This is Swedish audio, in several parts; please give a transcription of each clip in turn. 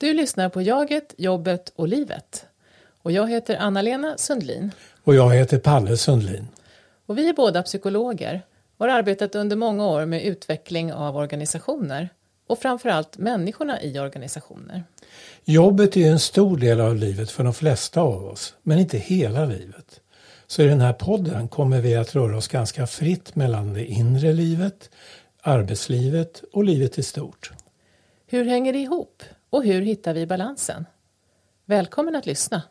Du lyssnar på Jaget, jobbet och livet. Och jag heter Anna-Lena Sundlin. Och jag heter Palle Sundlin. Och vi är båda psykologer och har arbetat under många år med utveckling av organisationer och framförallt människorna i organisationer. Jobbet är en stor del av livet för de flesta av oss, men inte hela livet. Så i den här podden kommer vi att röra oss ganska fritt mellan det inre livet, arbetslivet och livet i stort. Hur hänger det ihop? Och hur hittar vi balansen? Välkommen att lyssna!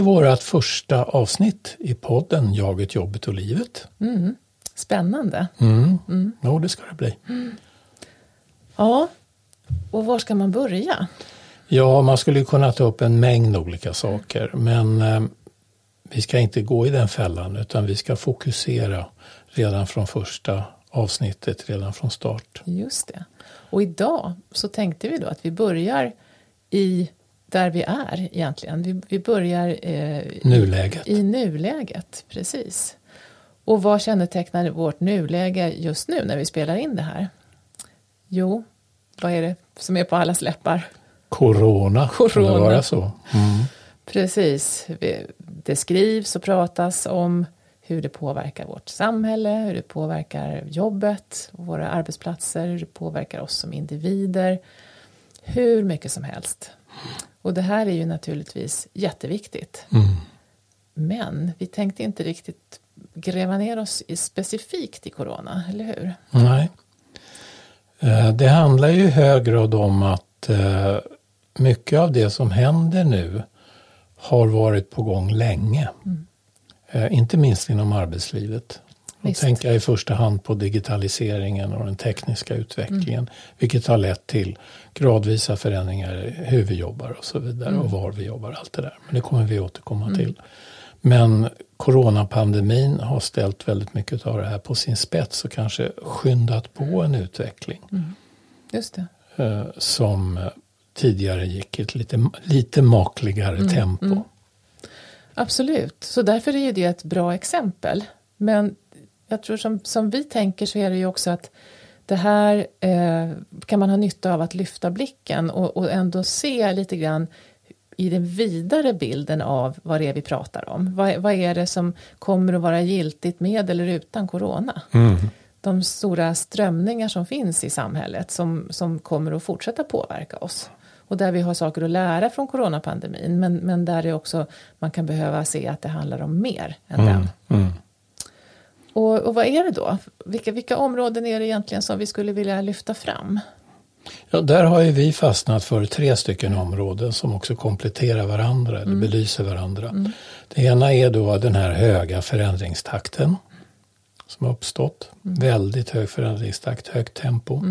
Är vårt första avsnitt i podden Jaget, jobbet och livet. Mm. Spännande! Mm. Mm. Jo, det ska det bli. Ja, och var ska man börja? Ja, man skulle kunna ta upp en mängd olika saker, men eh, vi ska inte gå i den fällan utan vi ska fokusera redan från första avsnittet, redan från start. Just det. Och idag så tänkte vi då att vi börjar i där vi är egentligen. Vi, vi börjar eh, nuläget. I, i nuläget, precis. Och vad kännetecknar vårt nuläge just nu när vi spelar in det här? Jo, vad är det som är på allas läppar? Corona, Corona. kan det vara så? Mm. Precis. Det skrivs och pratas om hur det påverkar vårt samhälle, hur det påverkar jobbet, våra arbetsplatser, hur det påverkar oss som individer. Hur mycket som helst. Och det här är ju naturligtvis jätteviktigt. Mm. Men vi tänkte inte riktigt gräva ner oss i specifikt i corona, eller hur? Nej. Eh, det handlar ju i hög grad om att eh, mycket av det som händer nu har varit på gång länge. Mm. Eh, inte minst inom arbetslivet. Tänker jag i första hand på digitaliseringen och den tekniska utvecklingen. Mm. Vilket har lett till gradvisa förändringar i hur vi jobbar och så vidare. Mm. Och var vi jobbar, allt det där. Men det kommer vi återkomma mm. till. Men coronapandemin har ställt väldigt mycket av det här på sin spets och kanske skyndat på en utveckling. Mm. Just det. Eh, som tidigare gick i ett lite, lite makligare Mm. tempo. Absolut, så därför är det ett bra exempel. Men jag tror som, som vi tänker så är det ju också att det här eh, kan man ha nytta av att lyfta blicken och, och ändå se lite grann i den vidare bilden av vad det är vi pratar om. Vad, vad är det som kommer att vara giltigt med eller utan corona? Mm. De stora strömningar som finns i samhället som, som kommer att fortsätta påverka oss. Och där vi har saker att lära från coronapandemin men, men där det också man kan behöva se att det handlar om mer än Mm. den. Mm. Och, och vad är det då? Vilka, vilka områden är det egentligen som vi skulle vilja lyfta fram? Ja, där har ju vi fastnat för tre stycken områden som också kompletterar varandra eller belyser varandra. Det ena är då den här höga förändringstakten som har uppstått. Väldigt hög förändringstakt, högt tempo.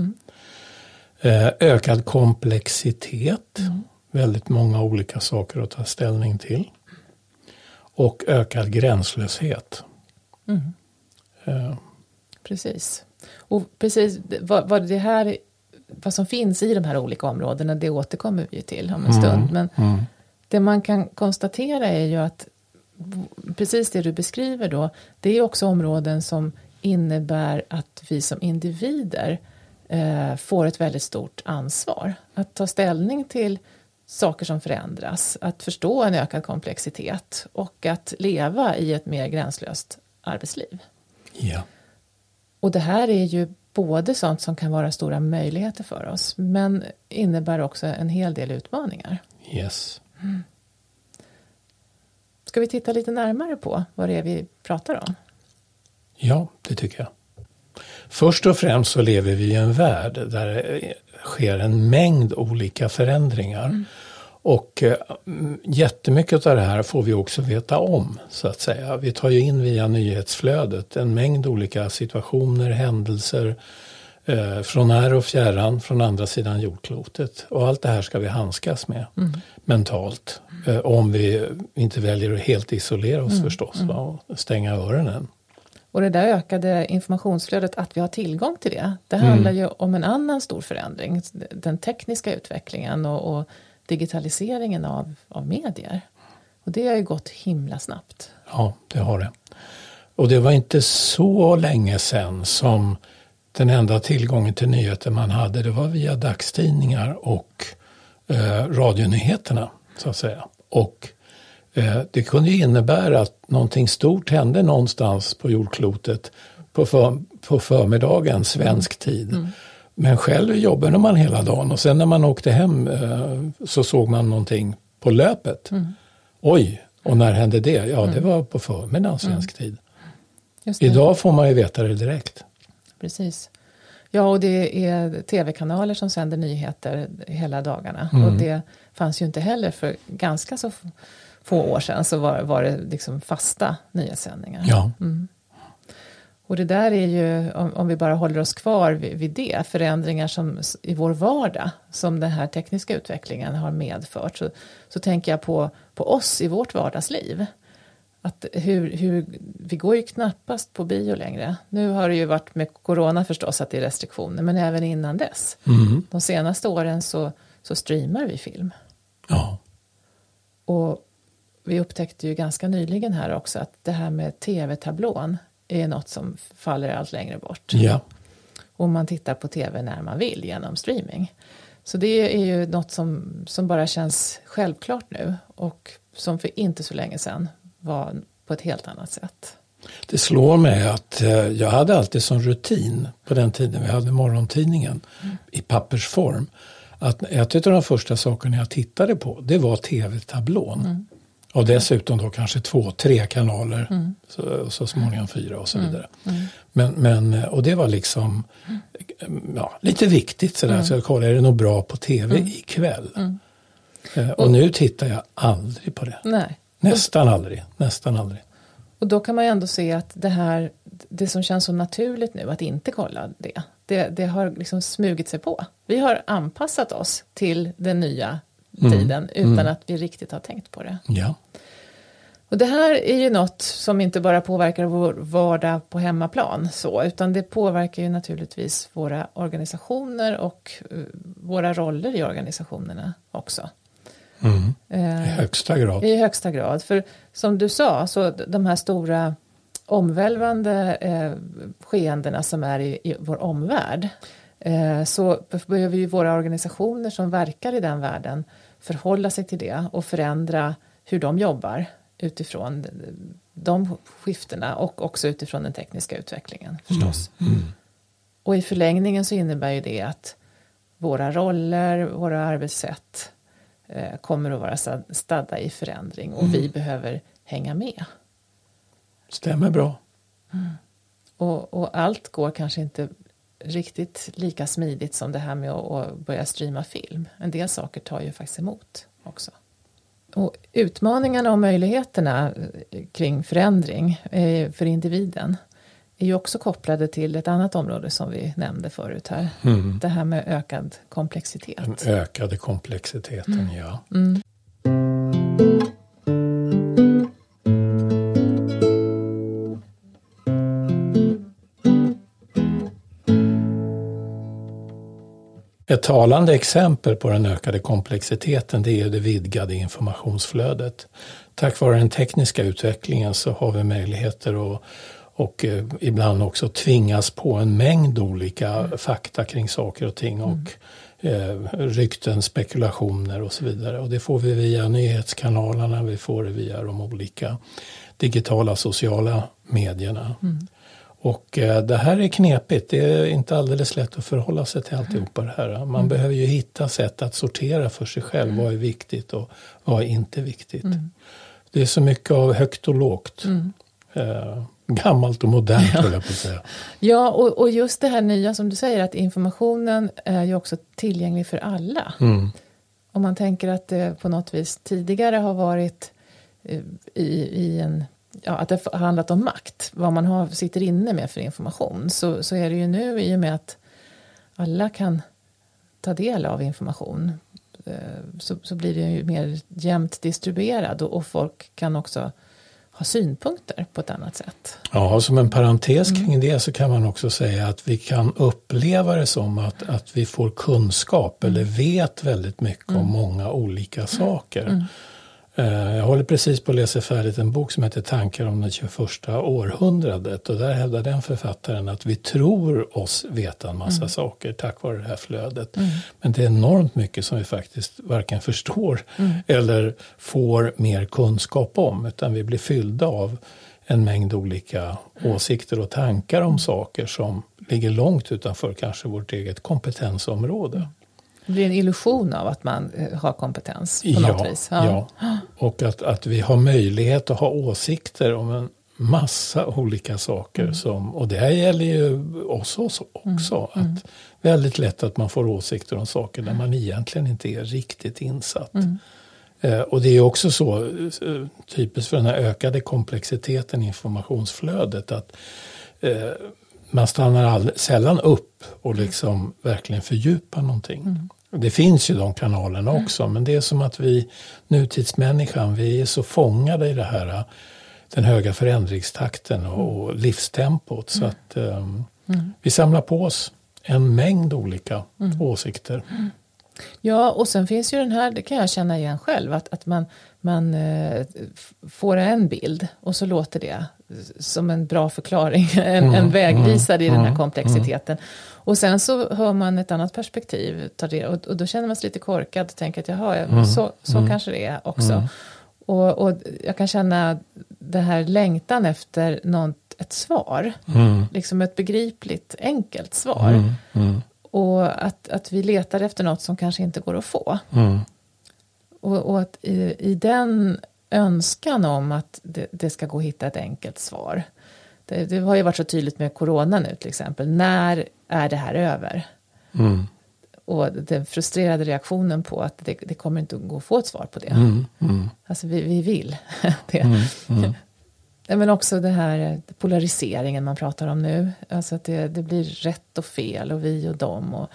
Eh, ökad komplexitet, väldigt många olika saker att ta ställning till. Och ökad gränslöshet. Eh, Precis. Och precis vad, vad det här vad som finns i de här olika områdena det återkommer vi ju till om en stund. Men mm. det man kan konstatera är ju att precis det du beskriver då det är också områden som innebär att vi som individer eh, får ett väldigt stort ansvar. Att ta ställning till saker som förändras, att förstå en ökad komplexitet och att leva i ett mer gränslöst arbetsliv. Ja. Och det här är ju både sånt som kan vara stora möjligheter för oss men innebär också en hel del utmaningar. Yes. Ska vi titta lite närmare på vad det är vi pratar om? Ja, det tycker jag. Först och främst så lever vi i en värld där det sker en mängd olika förändringar. Och eh, mm, jättemycket av det här får vi också veta om, så att säga. Vi tar ju in via nyhetsflödet en mängd olika situationer, händelser, eh, från när och fjärran, från andra sidan jordklotet. Och allt det här ska vi handskas med mm. mentalt. Eh, om vi inte väljer att helt isolera oss mm. förstås va, och stänga öronen. Och det där ökade informationsflödet, att vi har tillgång till det, det mm. handlar ju om en annan stor förändring. Den tekniska utvecklingen och, och digitaliseringen av, av medier. Och det har ju gått himla snabbt. Ja, det har det. Och det var inte så länge sedan som den enda tillgången till nyheter man hade det var via dagstidningar och eh, radionyheterna så att säga. Och eh, det kunde innebära att någonting stort hände någonstans på jordklotet på, för, på förmiddagen, svensk tid. Mm. Men själv jobbade man hela dagen och sen när man åkte hem eh, så såg man någonting på löpet. Mm. Oj, och när hände det? Ja, det mm. var på förmiddagen svensk mm. tid. Idag får man ju veta det direkt. Precis. Ja, och det är tv-kanaler som sänder nyheter hela dagarna. Mm. Och det fanns ju inte heller för ganska så få år sedan så var, var det liksom fasta nyhetssändningar. Ja. Mm. Och det där är ju, om, om vi bara håller oss kvar vid, vid, det, förändringar som i vår vardag som den här tekniska utvecklingen har medfört. Så, så tänker jag på, på oss i vårt vardagsliv. Att hur, hur, vi går ju knappast på bio längre. Nu har det ju varit med corona förstås att det är restriktioner, men även innan dess. Mm. De senaste åren så, så streamar vi film. Ja. Och vi upptäckte ju ganska nyligen här också att det här med tv-tablån är något som faller allt längre bort. Ja. Och man tittar på tv när man vill genom streaming. Så det är ju något som, som bara känns självklart nu och som för inte så länge sedan var på ett helt annat sätt. Det slår mig att eh, jag hade alltid som rutin på den tiden vi hade morgontidningen mm. i pappersform. Att ett av de första sakerna jag tittade på det var tv-tablån. Mm. Och dessutom då kanske två, tre kanaler, mm. så, så småningom fyra och så mm. vidare. Mm. Men, men, och det var liksom ja, lite viktigt sådär, mm. så jag kollade, är det något bra på tv mm. ikväll? Mm. Eh, och, och nu tittar jag aldrig på det. Nej. Nästan aldrig, nästan aldrig. Och då kan man ju ändå se att det här, det som känns så naturligt nu att inte kolla det, det, det har liksom smugit sig på. Vi har anpassat oss till den nya mm. tiden utan mm. att vi riktigt har tänkt på det. Ja. Och det här är ju något som inte bara påverkar vår vardag på hemmaplan så, utan det påverkar ju naturligtvis våra organisationer och eh, våra roller i organisationerna också. Mm. I högsta grad. I högsta grad. För som du sa, så de här stora omvälvande eh, skeendena som är i, i vår omvärld eh, så behöver ju våra organisationer som verkar i den världen förhålla sig till det och förändra hur de jobbar utifrån de skiftena och också utifrån den tekniska utvecklingen förstås. Mm. Mm. Och i förlängningen så innebär ju det att våra roller, våra arbetssätt Eh, kommer att vara stadda i förändring och mm. vi behöver hänga med. Stämmer bra. Mm. Och, och, allt går kanske inte riktigt lika smidigt som det här med att, börja streama film. En del saker tar ju faktiskt emot också. Och utmaningarna och möjligheterna eh, kring förändring eh, för individen är ju också kopplade till ett annat område som vi nämnde förut här. Mm. Det här med ökad komplexitet. Den ökade komplexiteten, mm. ja. Mm. Ett talande exempel på den ökade komplexiteten det är det vidgade informationsflödet. Tack vare den tekniska utvecklingen så har vi möjligheter att och eh, ibland också tvingas på en mängd olika fakta kring saker och ting och mm. rykten, spekulationer och så vidare. Och det får vi via nyhetskanalerna, vi får det via de olika digitala sociala medierna. Mm. Och eh, det här är knepigt, det är inte alldeles lätt att förhålla sig till alltihopa det här. Man mm. behöver ju hitta sätt att sortera för sig själv, mm. vad är viktigt och vad är inte viktigt. Mm. Det är så mycket av högt och lågt. Eh, gammalt och modernt, ja. jag på att säga. Ja, och, och, just det här nya som du säger, att informationen är ju också tillgänglig för alla. Mm. Om man tänker att det på något vis tidigare har varit eh, i, i en ja, att det har handlat om makt, vad man har, sitter inne med för information, så, så är det ju nu i och med att, alla kan ta del av information eh, så, så blir det ju mer jämnt distribuerad och, och folk kan också ha synpunkter på ett annat sätt. Ja, som en parentes kring mm. det så kan man också säga att vi kan uppleva det som att, att vi får kunskap mm. eller vet väldigt mycket mm. om många olika saker. Mm. Eh, jag håller precis på att läsa färdigt en bok som heter Tankar om det 21 århundradet och där hävdar den författaren att vi tror oss veta en massa mm. saker tack vare det här flödet. Mm. Men det är enormt mycket som vi faktiskt varken förstår mm. eller får mer kunskap om utan vi blir fyllda av en mängd olika åsikter och tankar om saker som ligger långt utanför kanske vårt eget kompetensområde. Det blir en illusion av att man eh, har kompetens på ja, något vis. Ja. ja. och att, att vi har möjlighet att ha åsikter om en massa olika saker. Mm. Som, och det här gäller ju oss också. Mm. Att väldigt lätt att man får åsikter om saker där man egentligen inte är riktigt insatt. Mm. Eh, och det är också så, eh, typiskt för den här ökade komplexiteten i informationsflödet, att eh, man stannar all, sällan upp och liksom verkligen fördjupar någonting. Mm. Det finns ju de kanalerna mm. också, men det är som att vi, nutidsmänniskan, vi är så fångade i det här, den höga förändringstakten och, och livstempot. Så mm. att um, mm. vi samlar på oss en mängd olika mm. åsikter. Mm. Ja, och sen finns ju den här, det kan jag känna igen själv, att, att man, man eh, får en bild och så låter det som en bra förklaring, en, mm, en vägvisare i den här mm, komplexiteten. Och sen så hör man ett annat perspektiv, tar det, och, och då känner man sig lite korkad och tänker att jaha, mm, så, så mm. kanske det är också. Mm. Och, och, jag kan känna det här längtan efter något, ett svar, mm. liksom ett begripligt enkelt svar. Mm, mm. Och att, att vi letar efter något som kanske inte går att få. Och, och, att i, i den önskan om att det, det, ska gå att hitta ett enkelt svar. Det, det, har ju varit så tydligt med corona nu till exempel. När är det här över? Mm. Och den frustrerade reaktionen på att det, det kommer inte att gå att få ett svar på det. Mm. Mm. Alltså vi, vi vill det. Mm, mm. Men också det här polariseringen man pratar om nu. Alltså att det, det blir rätt och fel och vi och dem. Och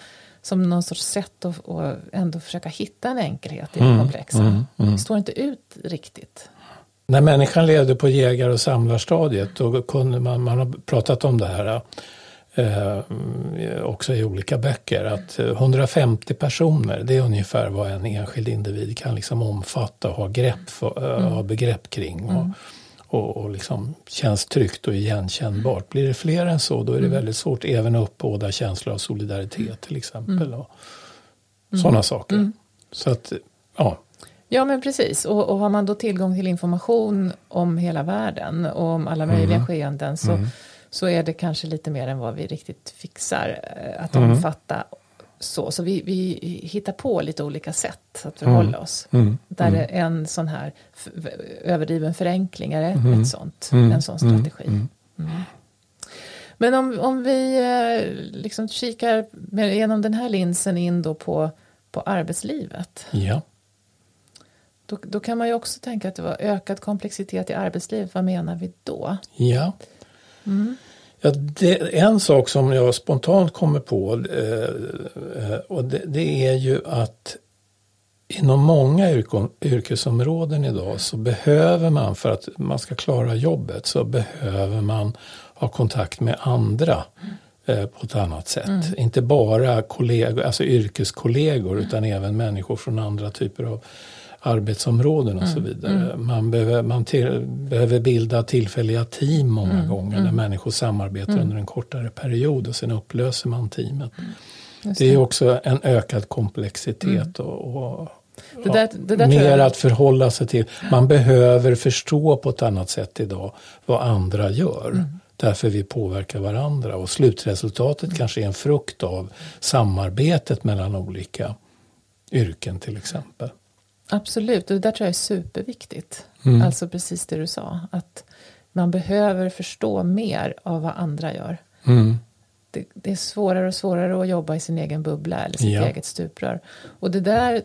som någon sorts sätt att och ändå försöka hitta en enkelhet i mm, komplexa. Mm, mm. Det står inte ut riktigt. När människan levde på jägar och samlarstadiet då kunde man, man har pratat om det här eh, också i olika böcker, att 150 personer det är ungefär vad en enskild individ kan liksom omfatta och ha, grepp för, mm. ha begrepp kring. Och, mm och, och liksom känns tryggt och igenkännbart. Blir det fler än så då är det mm. väldigt svårt även att uppbåda känslor av solidaritet till exempel. Mm. Och mm. sådana saker. Mm. Så att, ja. Ja men precis och, och, har man då tillgång till information om hela världen och om alla möjliga mm. skeenden så, mm. så är det kanske lite mer än vad vi riktigt fixar eh, att omfatta så, så vi, vi hittar på lite olika sätt att förhålla mm. oss. Mm. Där mm. en sån här överdriven förenkling är mm. ett sånt, mm. en sån strategi. Mm. Men om, om vi eh, liksom kikar med, genom den här linsen in då på, på arbetslivet. Ja. Då, då kan man ju också tänka att det var ökad komplexitet i arbetslivet. Vad menar vi då? Ja. Mm. Ja, det, en sak som jag spontant kommer på eh, och det, det, är ju att inom många yrkesområden idag så behöver man för att man ska klara jobbet så behöver man ha kontakt med andra eh, på ett annat sätt. Mm. Inte bara kollegor, alltså yrkeskollegor mm. utan även människor från andra typer av arbetsområden och så mm, vidare. Mm. Man, behöver, man till, behöver bilda tillfälliga team många mm. gånger mm. där människor samarbetar mm. under en kortare period och sen upplöser man teamet. Mm. Det. det. är också en ökad komplexitet och, och det där, det där mer att förhålla sig till. Man behöver förstå på ett annat sätt idag vad andra gör. Därför vi påverkar varandra och slutresultatet kanske är en frukt av samarbetet mellan olika yrken till exempel. Absolut, och det där tror jag är superviktigt. Mm. Alltså precis det du sa, att man behöver förstå mer av vad andra gör. Mm. Det, det, är svårare och svårare att jobba i sin egen bubbla eller sitt ja. eget stuprör. Och det där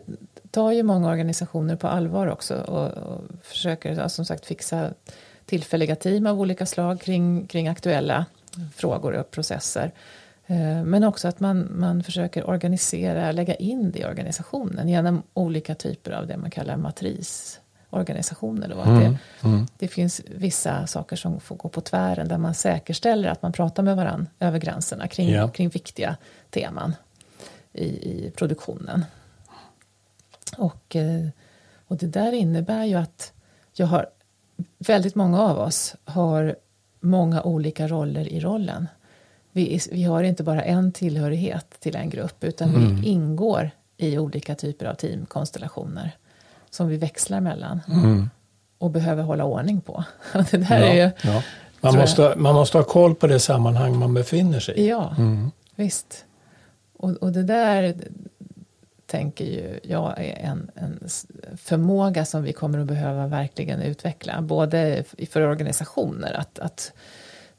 tar ju många organisationer på allvar också och, och försöker som sagt fixa tillfälliga team av olika slag kring, kring aktuella frågor och processer. Eh, men också att man, man försöker organisera, lägga in det i organisationen genom olika typer av det man kallar matrisorganisationer. Då. Mm, det, mm. det, finns vissa saker som får gå på tvären där man säkerställer att man pratar med varandra över gränserna kring, ja. kring viktiga teman i, i produktionen. Och, eh, och det där innebär ju att jag har väldigt många av oss har många olika roller i rollen. Vi, vi har inte bara en tillhörighet till en grupp utan mm. vi ingår i olika typer av teamkonstellationer som vi växlar mellan mm. och behöver hålla ordning på. det där ja, är ju, ja. man, måste, man måste ha koll på det sammanhang man befinner sig i. Ja, mm. visst. Och, och det där tänker ju jag är en, en förmåga som vi kommer att behöva verkligen utveckla. Både för organisationer att, att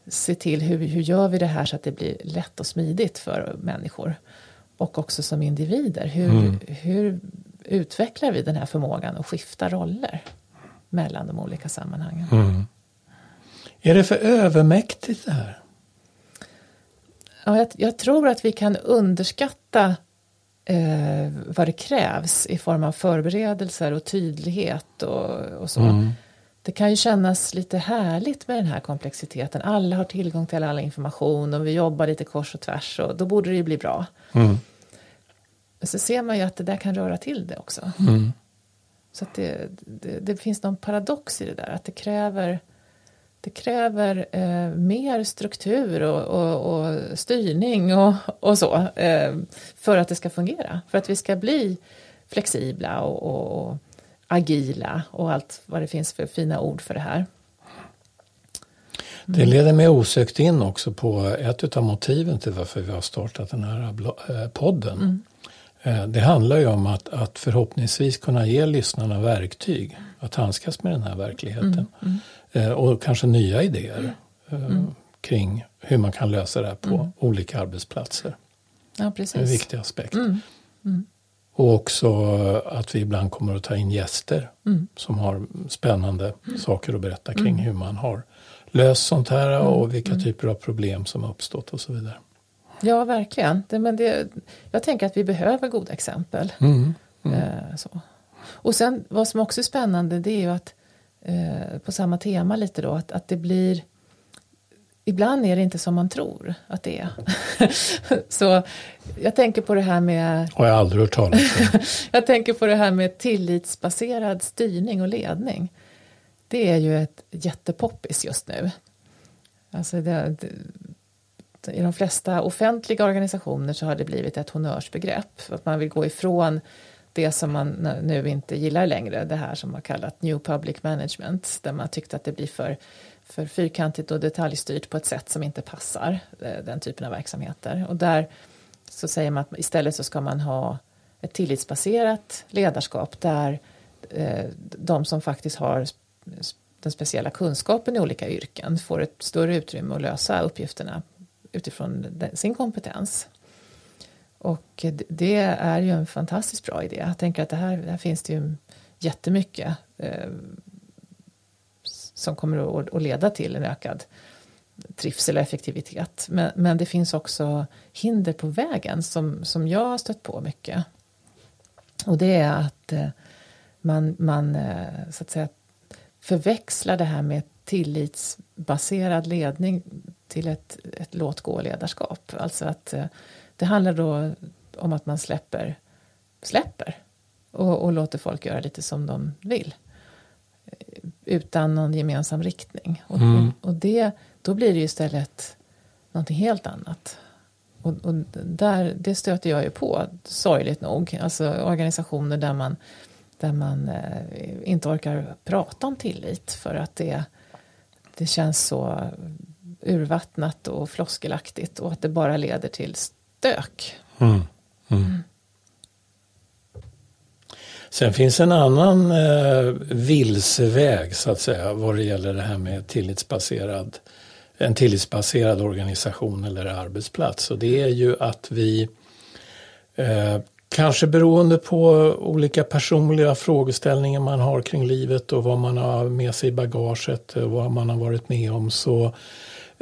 se till hur, hur gör vi det här så att det blir lätt och smidigt för människor. Och också som individer. Hur, mm. hur utvecklar vi den här förmågan att skifta roller mellan de olika sammanhangen. Mm. Är det för övermäktigt det här? Ja, jag, jag tror att vi kan underskatta eh, vad det krävs i form av förberedelser och tydlighet och, och så. Mm. Det kan ju kännas lite härligt med den här komplexiteten. Alla har tillgång till all information och vi jobbar lite kors och tvärs och då borde det ju bli bra. Mm. Så ser man ju att det där kan röra till det också. Mm. Så att det, det, det, finns någon paradox i det där, att det kräver det kräver eh, mer struktur och, och, och styrning och, och så eh, för att det ska fungera. För att vi ska bli flexibla och, och, agila och allt vad det finns för fina ord för det här. Mm. Det leder mig osökt in också på ett av motiven till varför vi har startat den här eh, podden. Mm. Eh, det handlar ju om att, att förhoppningsvis kunna ge lyssnarna verktyg att handskas med den här verkligheten. Mm. Mm. Eh, och kanske nya idéer eh, mm. kring hur man kan lösa det här på mm. olika arbetsplatser. Ja, precis. En viktig aspekt. Mm. Mm. Och också att vi ibland kommer att ta in gäster mm. som har spännande saker att berätta kring hur man har löst sånt här och vilka typer av problem som uppstått och så vidare. Ja, verkligen. Det, men det, jag tänker att vi behöver goda exempel. Mm, mm. Eh, så. Och sen vad som också är spännande det är ju att eh, på samma tema lite då att, att det blir Ibland är det inte som man tror att det är. så jag tänker på det här med... Har jag aldrig hört talas om. jag tänker på det här med tillitsbaserad styrning och ledning. Det är ju ett jättepoppis just nu. Alltså det, det, i de flesta offentliga organisationer så har det blivit ett honnörsbegrepp. Att man vill gå ifrån det som man nu inte gillar längre, det här som man kallat New Public Management, där man tyckte att det blir för, för fyrkantigt och detaljstyrt på ett sätt som inte passar eh, den typen av verksamheter. Och där så säger man att istället så ska man ha ett tillitsbaserat ledarskap där eh, de som faktiskt har den speciella kunskapen i olika yrken får ett större utrymme att lösa uppgifterna utifrån sin kompetens. Och det är ju en fantastiskt bra idé. Jag tänker att det här, här finns det ju jättemycket eh, som kommer att, att leda till en ökad trivsel och effektivitet. Men, men det finns också hinder på vägen som, som jag har stött på mycket. Och det är att eh, man, man eh, så att säga förväxlar det här med tillitsbaserad ledning till ett, ett låt-gå-ledarskap. Alltså att eh, det handlar då om att man släpper, släpper och, och låter folk göra lite som de vill. Utan någon gemensam riktning. Och, mm. och det, då blir det ju istället någonting helt annat. Och, och, där, det stöter jag ju på, sorgligt nog. Alltså organisationer där man, där man eh, inte orkar prata om tillit för att det, det känns så urvattnat och floskelaktigt och att det bara leder till stök. Mm. Mm. Sen finns en annan eh, vilseväg så att säga vad det gäller det här med tillitsbaserad, en tillitsbaserad organisation eller arbetsplats. Och det är ju att vi eh, Kanske beroende på olika personliga frågeställningar man har kring livet och vad man har med sig i bagaget och vad man har varit med om så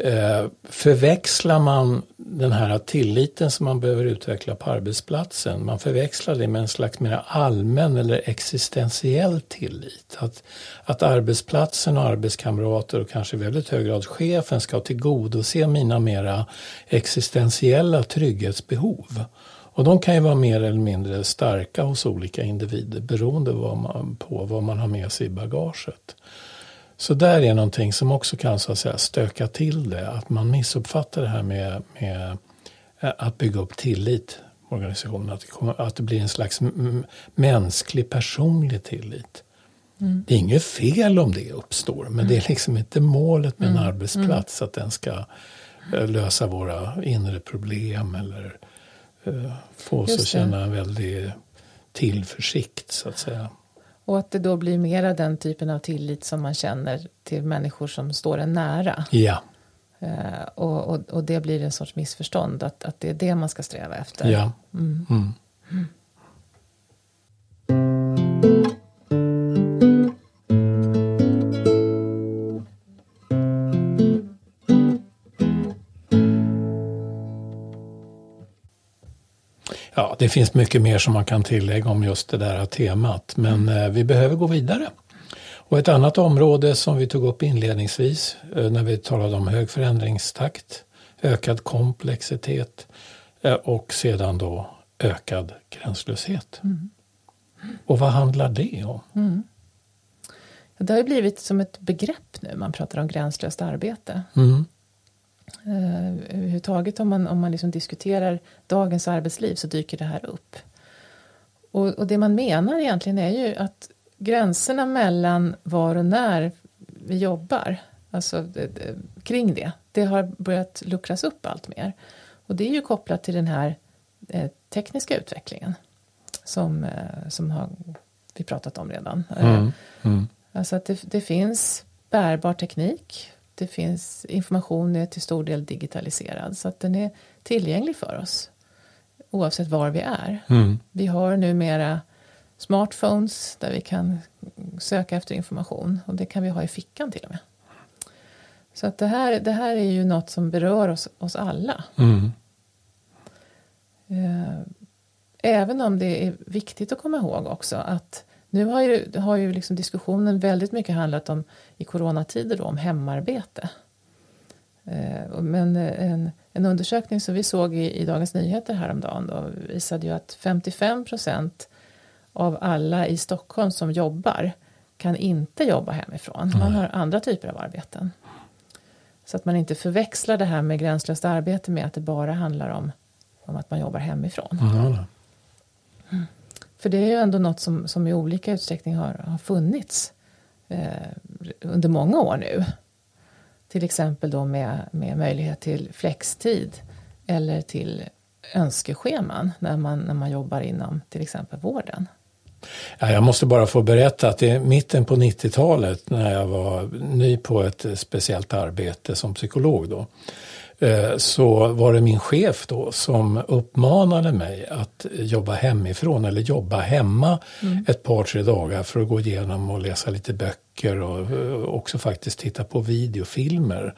Eh, förväxlar man den här tilliten som man behöver utveckla på arbetsplatsen, man förväxlar det med en slags mer allmän eller existentiell tillit. Att, att arbetsplatsen och arbetskamrater och kanske i väldigt hög grad chefen ska tillgodose mina mera existentiella trygghetsbehov. Och de kan ju vara mer eller mindre starka hos olika individer beroende på vad man har med sig i bagaget. Så där är någonting som också kan så att säga stöka till det. Att man missuppfattar det här med, med eh, att bygga upp tillit i organisationen. Att det, kommer, att det blir en slags mänsklig personlig tillit. Mm. Det är inget fel om det uppstår men mm. det är liksom inte målet med en mm. arbetsplats att den ska eh, lösa våra inre problem eller uh, få oss att känna en väldig tillförsikt så att säga. Och att det då blir mera den typen av tillit som man känner till människor som står en nära. Ja. Uh, och, och, och, det blir en sorts missförstånd, att, att det är det man ska sträva efter. Ja. Mm. Mm. Det finns mycket mer som man kan tillägga om just det där temat, men eh, vi behöver gå vidare. Och ett annat område som vi tog upp inledningsvis eh, när vi talade om hög förändringstakt, ökad komplexitet eh, och sedan då ökad gränslöshet. Mm. Och vad handlar det om? Mm. Det har blivit som ett begrepp nu, man pratar om gränslöst arbete. Mm. Eh, överhuvudtaget om man, om man liksom diskuterar dagens arbetsliv så dyker det här upp. Och, och, det man menar egentligen är ju att gränserna mellan var och när vi jobbar, alltså det, det, kring det, det har börjat luckras upp allt mer. Och det är ju kopplat till den här eh, tekniska utvecklingen som, eh, som har vi pratat om redan. Mm, mm. Alltså att det, det finns bärbar teknik det finns information är till stor del digitaliserad så att den är tillgänglig för oss oavsett var vi är. Mm. Vi har numera smartphones där vi kan söka efter information och det kan vi ha i fickan till och med. Så att det här, det här är ju något som berör oss, oss alla. Mm. Eh, även om det är viktigt att komma ihåg också att nu har ju, har ju liksom diskussionen väldigt mycket handlat om i coronatider då, om hemarbete. Eh, men en, en undersökning som vi såg i, i Dagens Nyheter häromdagen då, visade ju att 55 procent av alla i Stockholm som jobbar kan inte jobba hemifrån. Man har andra typer av arbeten. Så att man inte förväxlar det här med gränslöst arbete med att det bara handlar om, om att man jobbar hemifrån. Mm. För det är ju ändå något som, som i olika utsträckning har, har funnits eh, under många år nu. Till exempel då med, med möjlighet till flextid eller till önskescheman när man, när man jobbar inom till exempel vården. Ja, jag måste bara få berätta att i mitten på 90-talet när jag var ny på ett speciellt arbete som psykolog då Eh, så var det min chef då som uppmanade mig att jobba hemifrån eller jobba hemma mm. ett par tre dagar för att gå igenom och läsa lite böcker och eh, också faktiskt titta på videofilmer.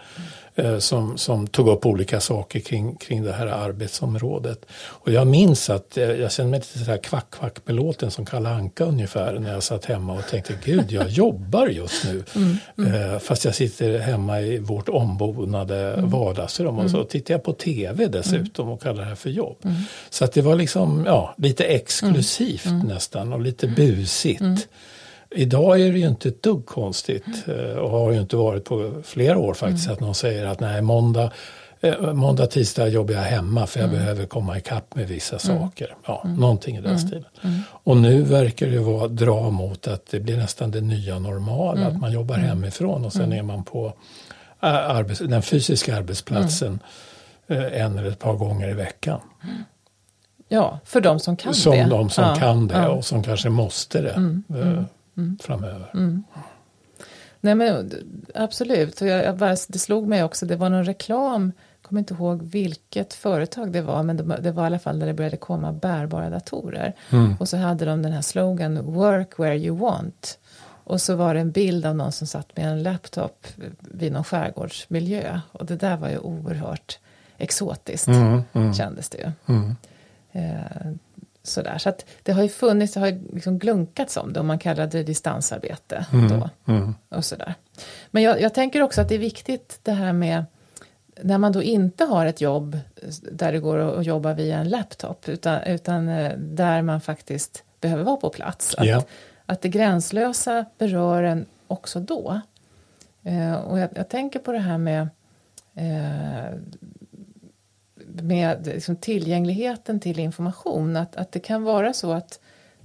Mm. Som, som tog upp olika saker kring, kring det här arbetsområdet. Och jag minns att eh, jag kände mig lite sådär kvack kvack belåten som Kalle Anka ungefär när jag satt hemma och tänkte gud jag jobbar just nu. Mm, mm. Fast jag sitter hemma i vårt ombonade mm. vardagsrum och så mm. tittar jag på tv dessutom och kallar det här för jobb. Mm. Så att det var liksom ja, lite exklusivt mm. nästan och lite busigt. Idag är det ju inte ett dugg konstigt eh, och har ju inte varit på flera år faktiskt mm. att någon säger att nej måndag eh, Måndag, tisdag jobbar jag hemma för jag mm. behöver komma ikapp med vissa mm. saker. Ja, mm. Någonting i den mm. stilen. Mm. Och nu verkar det vara dra mot att det blir nästan det nya normala. Mm. Att man jobbar hemifrån och sen är man på arbets, den fysiska arbetsplatsen en eller ett par gånger i veckan. Ja, för de som kan som det. Som de som ja. kan det och som kanske måste det mm. framöver. Mm. Nej men absolut, jag, jag bara, det slog mig också, det var någon reklam, jag kommer inte ihåg vilket företag det var, men det, det var i alla fall när det började komma bärbara datorer. Mm. Och så hade de den här slogan Work where you want. Och så var det en bild av någon som satt med en laptop vid någon skärgårdsmiljö. Och det där var ju oerhört exotiskt, mm, mm. kändes det ju. Mm. Eh, sådär. Så att det har ju funnits, det har ju liksom glunkats om det och man kallade det distansarbete mm, då. Mm. Och sådär. Men jag, jag, tänker också att det är viktigt det här med när man då inte har ett jobb där det går att jobba via en laptop utan, utan eh, där man faktiskt behöver vara på plats. Att, ja. att det gränslösa berör en också då. Eh, och jag, jag, tänker på det här med eh, med liksom tillgängligheten till information. Att, att det kan vara så att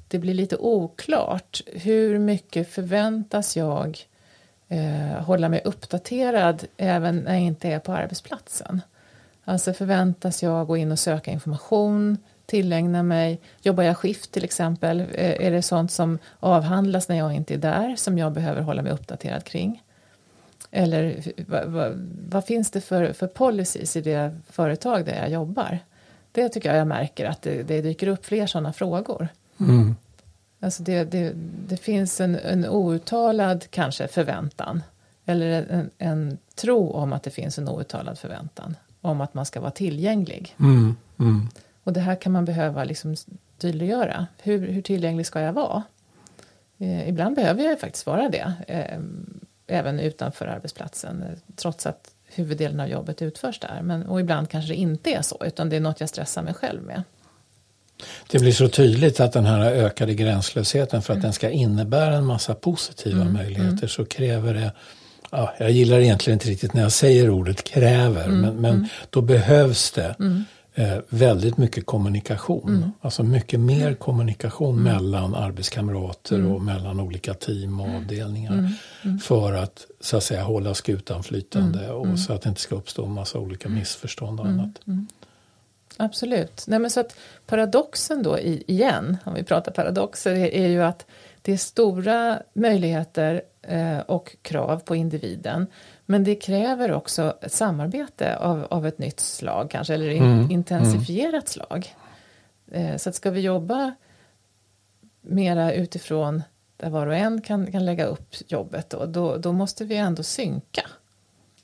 det blir lite oklart. Hur mycket förväntas jag eh, hålla mig uppdaterad även när jag inte är på arbetsplatsen? Alltså förväntas jag gå in och söka information, tillägna mig, jobbar jag skift till exempel, eh, är det sånt som avhandlas när jag inte är där som jag behöver hålla mig uppdaterad kring? Eller vad, vad, vad, finns det för, för policies i det företag där jag jobbar? Det tycker jag jag märker att det, det dyker upp fler sådana frågor. Mm. Alltså det, det, det, finns en, en outtalad kanske förväntan eller en, en, tro om att det finns en outtalad förväntan om att man ska vara tillgänglig. Mm. Mm. Och det här kan man behöva liksom tydliggöra. Hur, hur tillgänglig ska jag vara? Eh, ibland behöver jag faktiskt vara det. Eh, även utanför arbetsplatsen trots att huvuddelen av jobbet utförs där. Men, och ibland kanske det inte är så utan det är något jag stressar mig själv med. Det blir så tydligt att den här ökade gränslösheten för att mm. den ska innebära en massa positiva mm. möjligheter mm. så kräver det Ja, jag gillar egentligen inte riktigt när jag säger ordet kräver mm. men, men mm. då behövs det mm eh, väldigt mycket kommunikation. Mm. Alltså mycket mer mm. kommunikation mm. mellan arbetskamrater mm. och mellan olika team och mm. avdelningar. Mm. För att så att säga hålla skutan flytande och så att det inte ska uppstå en massa olika missförstånd och annat. Absolut. Nej, men så att paradoxen då igen, om vi pratar paradoxer, är, är ju att det är stora möjligheter eh, och krav på individen men det kräver också ett samarbete av, av ett nytt slag kanske, eller in, mm. intensifierat mm. slag. Eh, så att ska vi jobba mera utifrån där var och en kan, kan lägga upp jobbet då, då, då måste vi ändå synka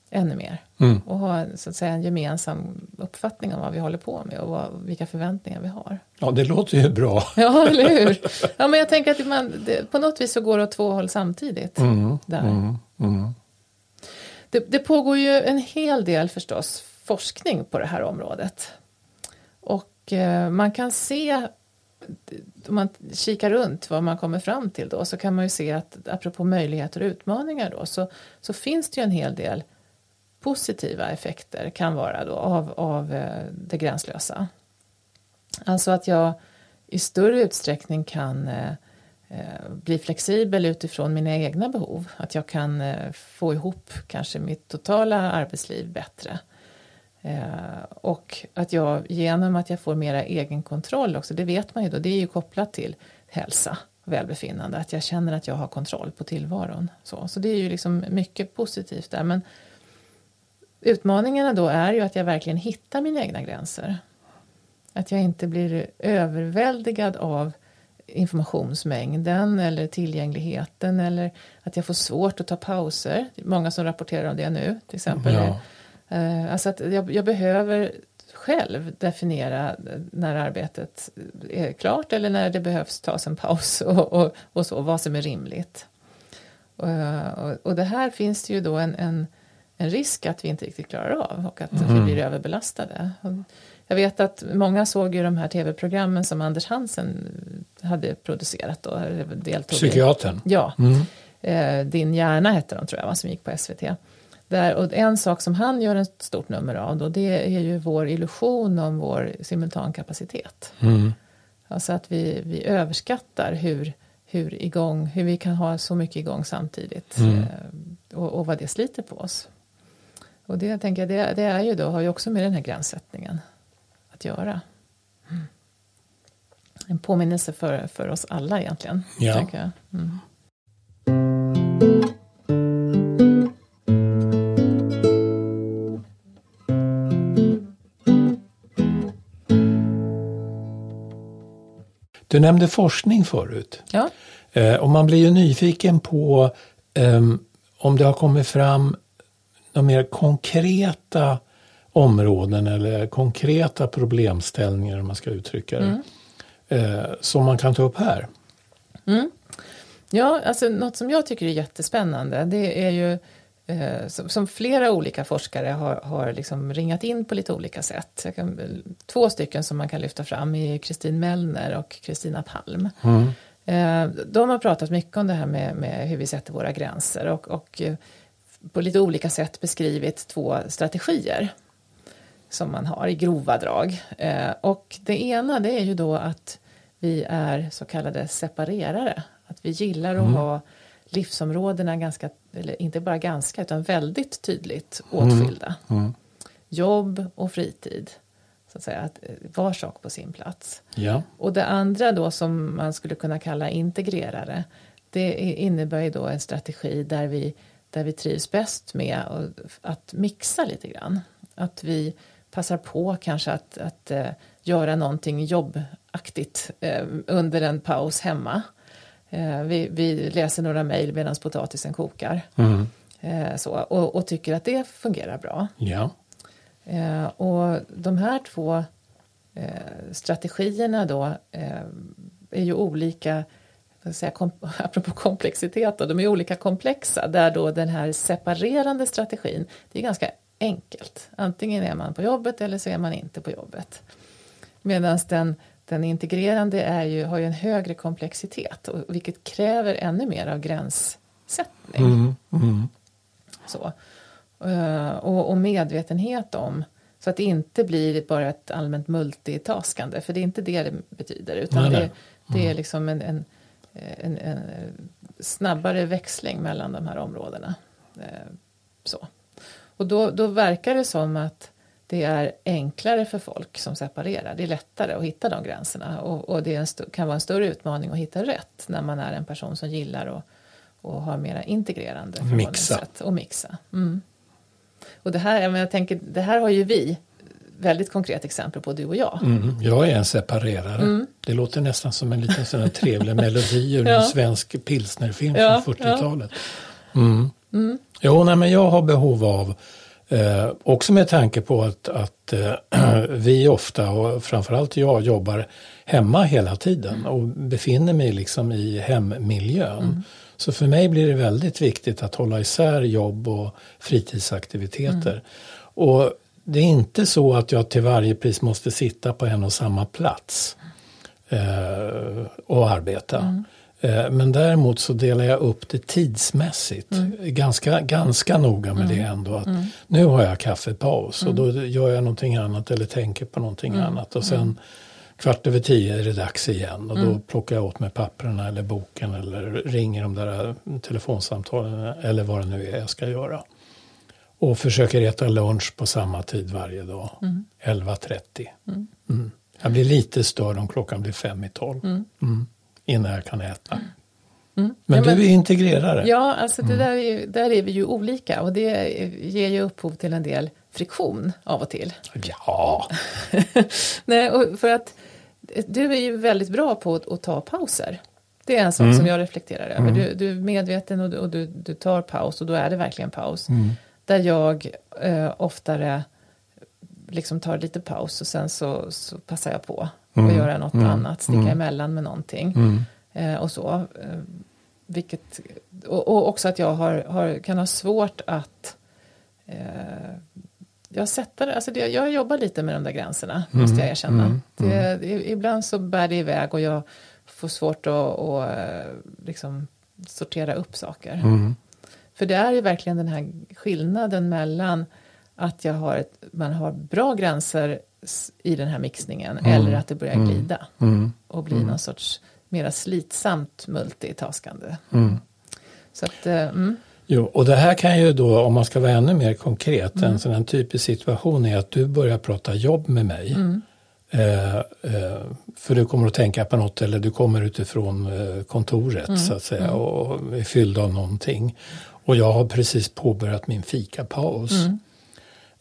ännu mer. Mm. Och ha så att säga, en gemensam uppfattning om vad vi håller på med och vad, vilka förväntningar vi har. Ja, det låter ju bra. Ja, eller hur? Ja, men jag tänker att man, det, på något vis så går det åt två håll samtidigt. Mm. Där. Mm. Det, det pågår ju en hel del förstås forskning på det här området. Och eh, man kan se, om man kikar runt vad man kommer fram till då, så kan man ju se att apropå möjligheter och utmaningar då, så, så finns det ju en hel del positiva effekter kan vara då av, av eh, det gränslösa. Alltså att jag i större utsträckning kan Eh, Eh, bli flexibel utifrån mina egna behov. Att jag kan eh, få ihop kanske mitt totala arbetsliv bättre. Eh, och att jag genom att jag får mera egenkontroll också, det vet man ju då, det är ju kopplat till hälsa och välbefinnande, att jag känner att jag har kontroll på tillvaron. Så, så det är ju liksom mycket positivt där. Men utmaningarna då är ju att jag verkligen hittar mina egna gränser. Att jag inte blir överväldigad av informationsmängden eller tillgängligheten eller att jag får svårt att ta pauser. Många som rapporterar om det nu till exempel. Ja. Eh, alltså att jag, jag, behöver själv definiera när arbetet är klart eller när det behövs tas en paus och, och, och så, vad som är rimligt. Och, och, och, det här finns det ju då en, en, en risk att vi inte riktigt klarar av och att mm. vi blir överbelastade. Jag vet att många såg ju de här tv-programmen som Anders Hansen hade producerat. Och deltog Psykiatern? I. Ja. Mm. Eh, Din hjärna hette de tror jag, som gick på SVT. Där, och en sak som han gör ett stort nummer av då, det är ju vår illusion om vår simultankapacitet. Mm. Alltså att vi, vi överskattar hur, hur, igång, hur vi kan ha så mycket igång samtidigt. Mm. Eh, och, och vad det sliter på oss. Och det tänker jag, det, det, är ju då, har ju också med den här gränssättningen göra. Mm. En påminnelse för, för oss alla egentligen. Ja. Mm. Du nämnde forskning förut. Ja. Eh, och man blir ju nyfiken på ehm, om det har kommit fram de mer konkreta områden eller konkreta problemställningar om man ska uttrycka det. Eh, som man kan ta upp här. Ja, alltså något som jag tycker är jättespännande det är ju eh, som, som flera olika forskare har, har liksom ringat in på lite olika sätt. Kan, två stycken som man kan lyfta fram är Kristin Mellner och Kristina Palm. Eh, de har pratat mycket om det här med, med hur vi sätter våra gränser och, och eh, på lite olika sätt beskrivit två strategier som man har i grova drag. Eh, och det ena det är ju då att vi är så kallade separerare. Att vi gillar att ha livsområdena ganska, eller inte bara ganska, utan väldigt tydligt åtskilda. Jobb och fritid. Så att säga, att eh, var sak på sin plats. Ja. Och det andra då som man skulle kunna kalla integrerare. Det innebär ju då en strategi där vi, där vi trivs bäst med att mixa lite grann. Att vi passar på kanske att, att eh, göra någonting jobbaktigt eh, under en paus hemma. Eh, vi, vi läser några mejl medan potatisen kokar. Eh, så, och, och tycker att det fungerar bra. Ja. Eh, och de här två eh, strategierna då är ju olika, säga, kom, apropå komplexitet, då, de är olika komplexa där då den här separerande strategin, det är ganska enkelt. Antingen är man på jobbet eller så är man inte på jobbet. Medan den, den integrerande är ju, har ju en högre komplexitet och, vilket kräver ännu mer av gränssättning. Mm, mm. Så. Eh, och, och medvetenhet om så att det inte blir bara ett allmänt multitaskande för det är inte det det betyder utan Nej, det, nej. det är liksom en, en, en, en snabbare växling mellan de här områdena. Eh, Så. Och då, då verkar det som att det är enklare för folk som separerar. Det är lättare att hitta de gränserna och, och det en kan vara en större utmaning att hitta rätt när man är en person som gillar och, och har mera integrerande förhållningssätt och mixa. Mm. Och det här, jag, jag tänker, det här har ju vi väldigt konkret exempel på, du och jag. Mm, jag är en separerare. Det låter nästan som en liten sån trevlig melodi ur Mm. Ja. en svensk pilsnerfilm Ja, från 40-talet. Mm. Jo, nej, men jag har behov av, eh, också med tanke på att, att eh, vi ofta, och framförallt jag, jobbar hemma hela tiden och befinner mig liksom i hemmiljön. Så för mig blir det väldigt viktigt att hålla isär jobb och fritidsaktiviteter. Och det är inte så att jag till varje pris måste sitta på en och samma plats eh, och arbeta. Eh, men däremot så delar jag upp det tidsmässigt. Ganska, ganska noga med det ändå. Att Nu har jag kaffepaus och då gör jag någonting annat eller tänker på någonting annat. Och sen kvart över tio är det dags igen och då plockar jag åt mig papperna eller boken eller ringer de där telefonsamtalen eller vad det nu är jag ska göra. Och försöker äta lunch på samma tid varje dag. 11.30. Mm. Jag blir lite störd om klockan blir fem i tolv. Mm. Innan jag kan äta. Men Ja, men- du är integrerare. Ja, alltså det där, är, där är vi ju olika och det ger ju upphov till en del friktion av och till. Ja, Nej, och för att du är ju väldigt bra på att, att ta pauser. Det är en sak som jag reflekterar över. Du, du är medveten och, du, och du, du tar paus och då är det verkligen paus. Där jag eh, oftare liksom tar lite paus och sen så, så passar jag på att göra något annat, sticka emellan med någonting. Eh, och så. Eh, vilket, och, och också att jag har, har, kan ha svårt att eh, jag, sätter, alltså det, jag jobbar lite med de där gränserna, måste jag erkänna. Det, i- ibland så bär det iväg och jag får svårt att, att eh, liksom sortera upp saker. För det är ju verkligen den här skillnaden mellan att jag har ett, man har bra gränser i den här mixningen eller att det börjar glida och bli någon sorts mera slitsamt multitaskande. Så att, eh, mm, Jo, och det här kan ju då, om man ska vara ännu mer konkret, en sån här typisk situation är att du börjar prata jobb med mig. Eh, eh, för du kommer att tänka på något eller du kommer utifrån eh, kontoret så att säga och är fylld av någonting. Och jag har precis påbörjat min fikapaus.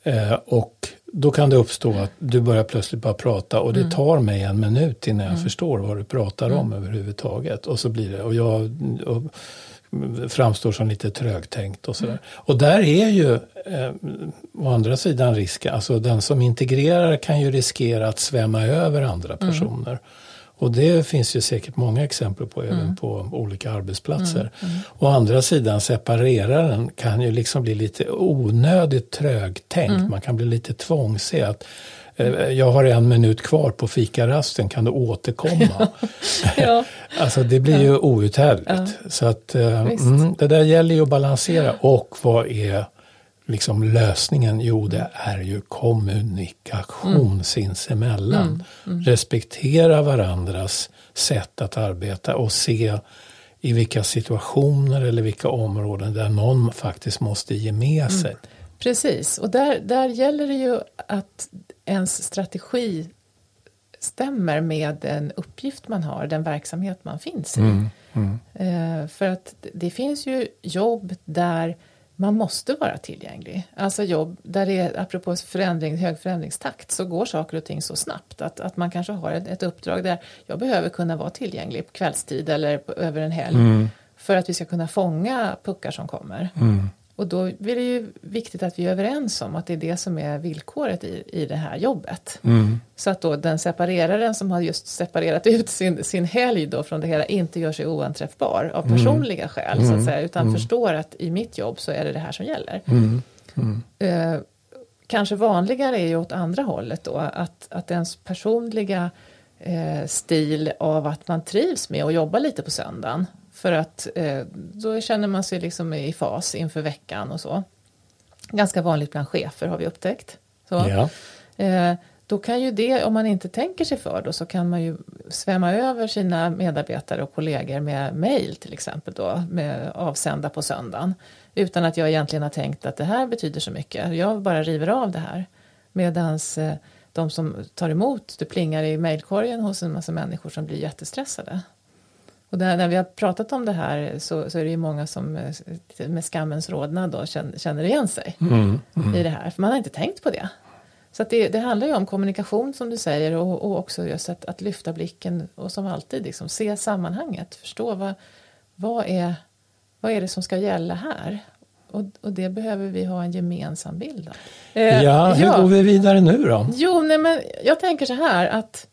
Eh, och då kan det uppstå att du börjar plötsligt bara prata och det Mm. tar mig en minut innan jag förstår vad du pratar om överhuvudtaget. Och så blir det, och jag och framstår som lite trögtänkt och sådär. Och där är ju eh, å andra sidan risken, alltså den som integrerar kan ju riskera att svämma över andra personer. Och det finns ju säkert många exempel på även på olika arbetsplatser. Å andra sidan separeraren kan ju liksom bli lite onödigt trögtänkt. Man kan bli lite tvångsig. Att, eh, jag har en minut kvar på fikarasten, kan du återkomma? Ja. Alltså det blir ju outhärdligt. Så att eh, mm, det där gäller ju att balansera. Och vad är liksom lösningen? Jo, det är ju kommunikation sinsemellan. Respektera varandras sätt att arbeta och se i vilka situationer eller vilka områden där någon faktiskt måste ge med sig. Precis, och där, där gäller det ju att ens strategi stämmer med den uppgift man har, den verksamhet man finns i. Eh, för att det finns ju jobb där man måste vara tillgänglig. Alltså jobb där det är, apropå förändring, hög förändringstakt, så går saker och ting så snabbt att, att man kanske har ett, ett uppdrag där jag behöver kunna vara tillgänglig på kvällstid eller på, över en helg för att vi ska kunna fånga puckar som kommer. Och då är det ju viktigt att vi är överens om att det är det som är villkoret i, i det här jobbet. Så att då den separeraren som har just separerat ut sin, sin helg då från det hela inte gör sig oanträffbar av personliga skäl så att säga, utan förstår att i mitt jobb så är det det här som gäller. Eh, kanske vanligare är ju åt andra hållet då, att, att ens personliga eh, stil av att man trivs med att jobba lite på söndagen. För att eh, då känner man sig liksom i fas inför veckan och så. Ganska vanligt bland chefer har vi upptäckt. Så. Ja. Eh, då kan ju det, om man inte tänker sig för då, så kan man ju svämma över sina medarbetare och kollegor med mejl till exempel då, med avsända på söndagen. Utan att jag egentligen har tänkt att det här betyder så mycket. Jag bara river av det här. Medans eh, de som tar emot, det plingar i mejlkorgen hos en massa människor som blir jättestressade. Och där, när vi har pratat om det här så, så är det ju många som eh, med skammens rodnad då känner, känner igen sig i det här. För man har inte tänkt på det. Så det, det handlar ju om kommunikation som du säger och, och också just att, att lyfta blicken och som alltid liksom, se sammanhanget. Förstå vad, vad, är, vad är det som ska gälla här? Och, och det behöver vi ha en gemensam bild av. Eh, Ja, hur går vi vidare nu då? Jo, nej, men jag tänker så här att,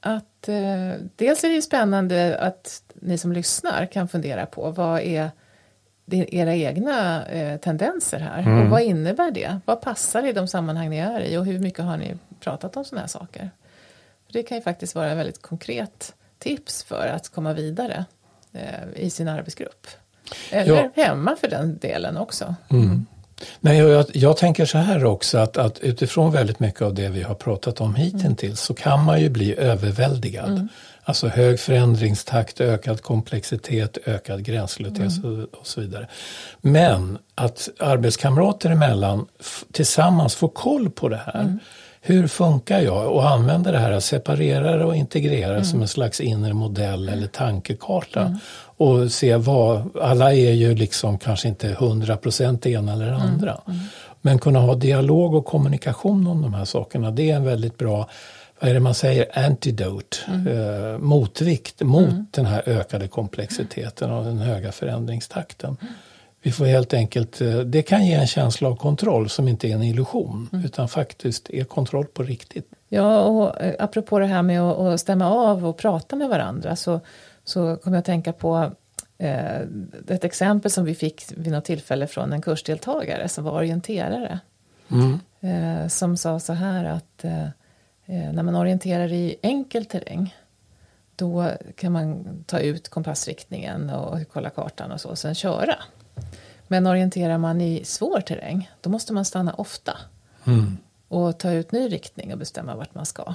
att eh, dels är det ju spännande att ni som lyssnar kan fundera på vad är era egna eh, tendenser här och vad innebär det? Vad passar i de sammanhang ni är i och hur mycket har ni pratat om sådana här saker? För det kan ju faktiskt vara ett väldigt konkret tips för att komma vidare eh, i sin arbetsgrupp. Eller hemma för den delen också. Nej, jag, jag, tänker så här också att, att utifrån väldigt mycket av det vi har pratat om hittills så kan man ju bli överväldigad. Alltså hög förändringstakt, ökad komplexitet, ökad gränslöshet och, och så vidare. Men att arbetskamrater emellan tillsammans får koll på det här. Hur funkar jag? Och använda det här att separera och integrera det som en slags inre modell eller tankekarta. Och se vad, alla är ju liksom kanske inte 100% det ena eller det andra. Men kunna ha dialog och kommunikation om de här sakerna, det är en väldigt bra vad är det man säger, antidote, eh, motvikt mot den här ökade komplexiteten och den höga förändringstakten. Vi får helt enkelt, eh, det kan ge en känsla av kontroll som inte är en illusion utan faktiskt är kontroll på riktigt. Ja, och eh, apropå det här med att stämma av och prata med varandra så, så kommer jag att tänka på eh, ett exempel som vi fick vid något tillfälle från en kursdeltagare som var orienterare. Eh, som sa så här att eh, eh, när man orienterar i enkel terräng då kan man ta ut kompassriktningen och kolla kartan och så och sen köra. Men orienterar man i svår terräng då måste man stanna ofta och ta ut ny riktning och bestämma vart man ska.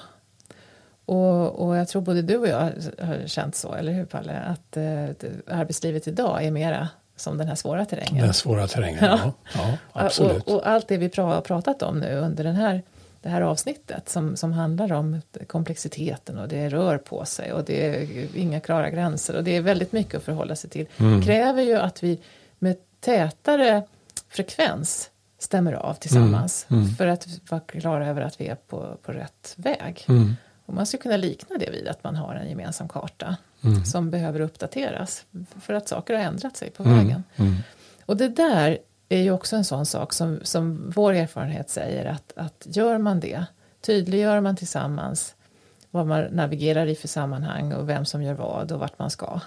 Och, och jag tror både du och jag har känt så, eller hur Palle? Att eh, arbetslivet idag är mera som den här svåra terrängen. Den svåra terrängen, ja. ja, absolut. Och, och allt det vi har pratat om nu under den här, det här avsnittet som, som handlar om komplexiteten och det rör på sig och det är inga klara gränser och det är väldigt mycket att förhålla sig till. kräver ju att vi med tätare frekvens stämmer av tillsammans Mm, mm. för att vara klara över att vi är på, på rätt väg. Mm. Och man skulle kunna likna det vid att man har en gemensam karta Mm. som behöver uppdateras för att saker har ändrat sig på Mm. vägen. Mm. Och det där är ju också en sån sak som, som vår erfarenhet säger att, att gör man det, tydliggör man tillsammans vad man navigerar i för sammanhang och vem som gör vad och vart man ska,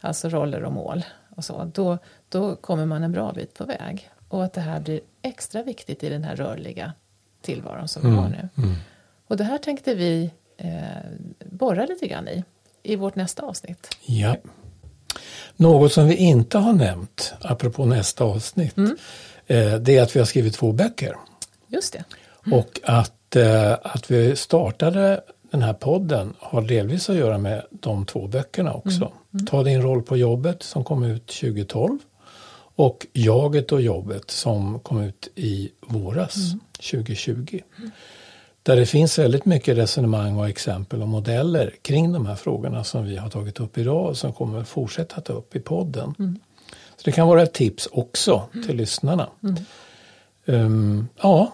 alltså roller och mål och så, då, då kommer man en bra bit på väg. Och att det här blir extra viktigt i den här rörliga tillvaron som vi har nu. Mm. Och det här tänkte vi borra lite grann i, i vårt nästa avsnitt. Ja. Något som vi inte har nämnt, apropå nästa avsnitt, Mm. eh, det är att vi har skrivit två böcker. Just det. Och att, eh, att vi startade den här podden har delvis att göra med de två böckerna också. Ta din roll på jobbet som kom ut 2012 och Jaget och jobbet som kom ut i våras 2020. Där det finns väldigt mycket resonemang och exempel och modeller kring de här frågorna som vi har tagit upp idag och som kommer fortsätta ta upp i podden. Så det kan vara ett tips också till lyssnarna. Ehm, ja,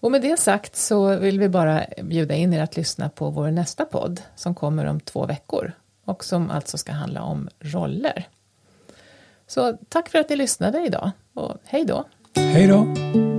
Och med det sagt så vill vi bara bjuda in er att lyssna på vår nästa podd som kommer om två veckor och som alltså ska handla om roller. Så tack för att ni lyssnade idag och hej då! hej då!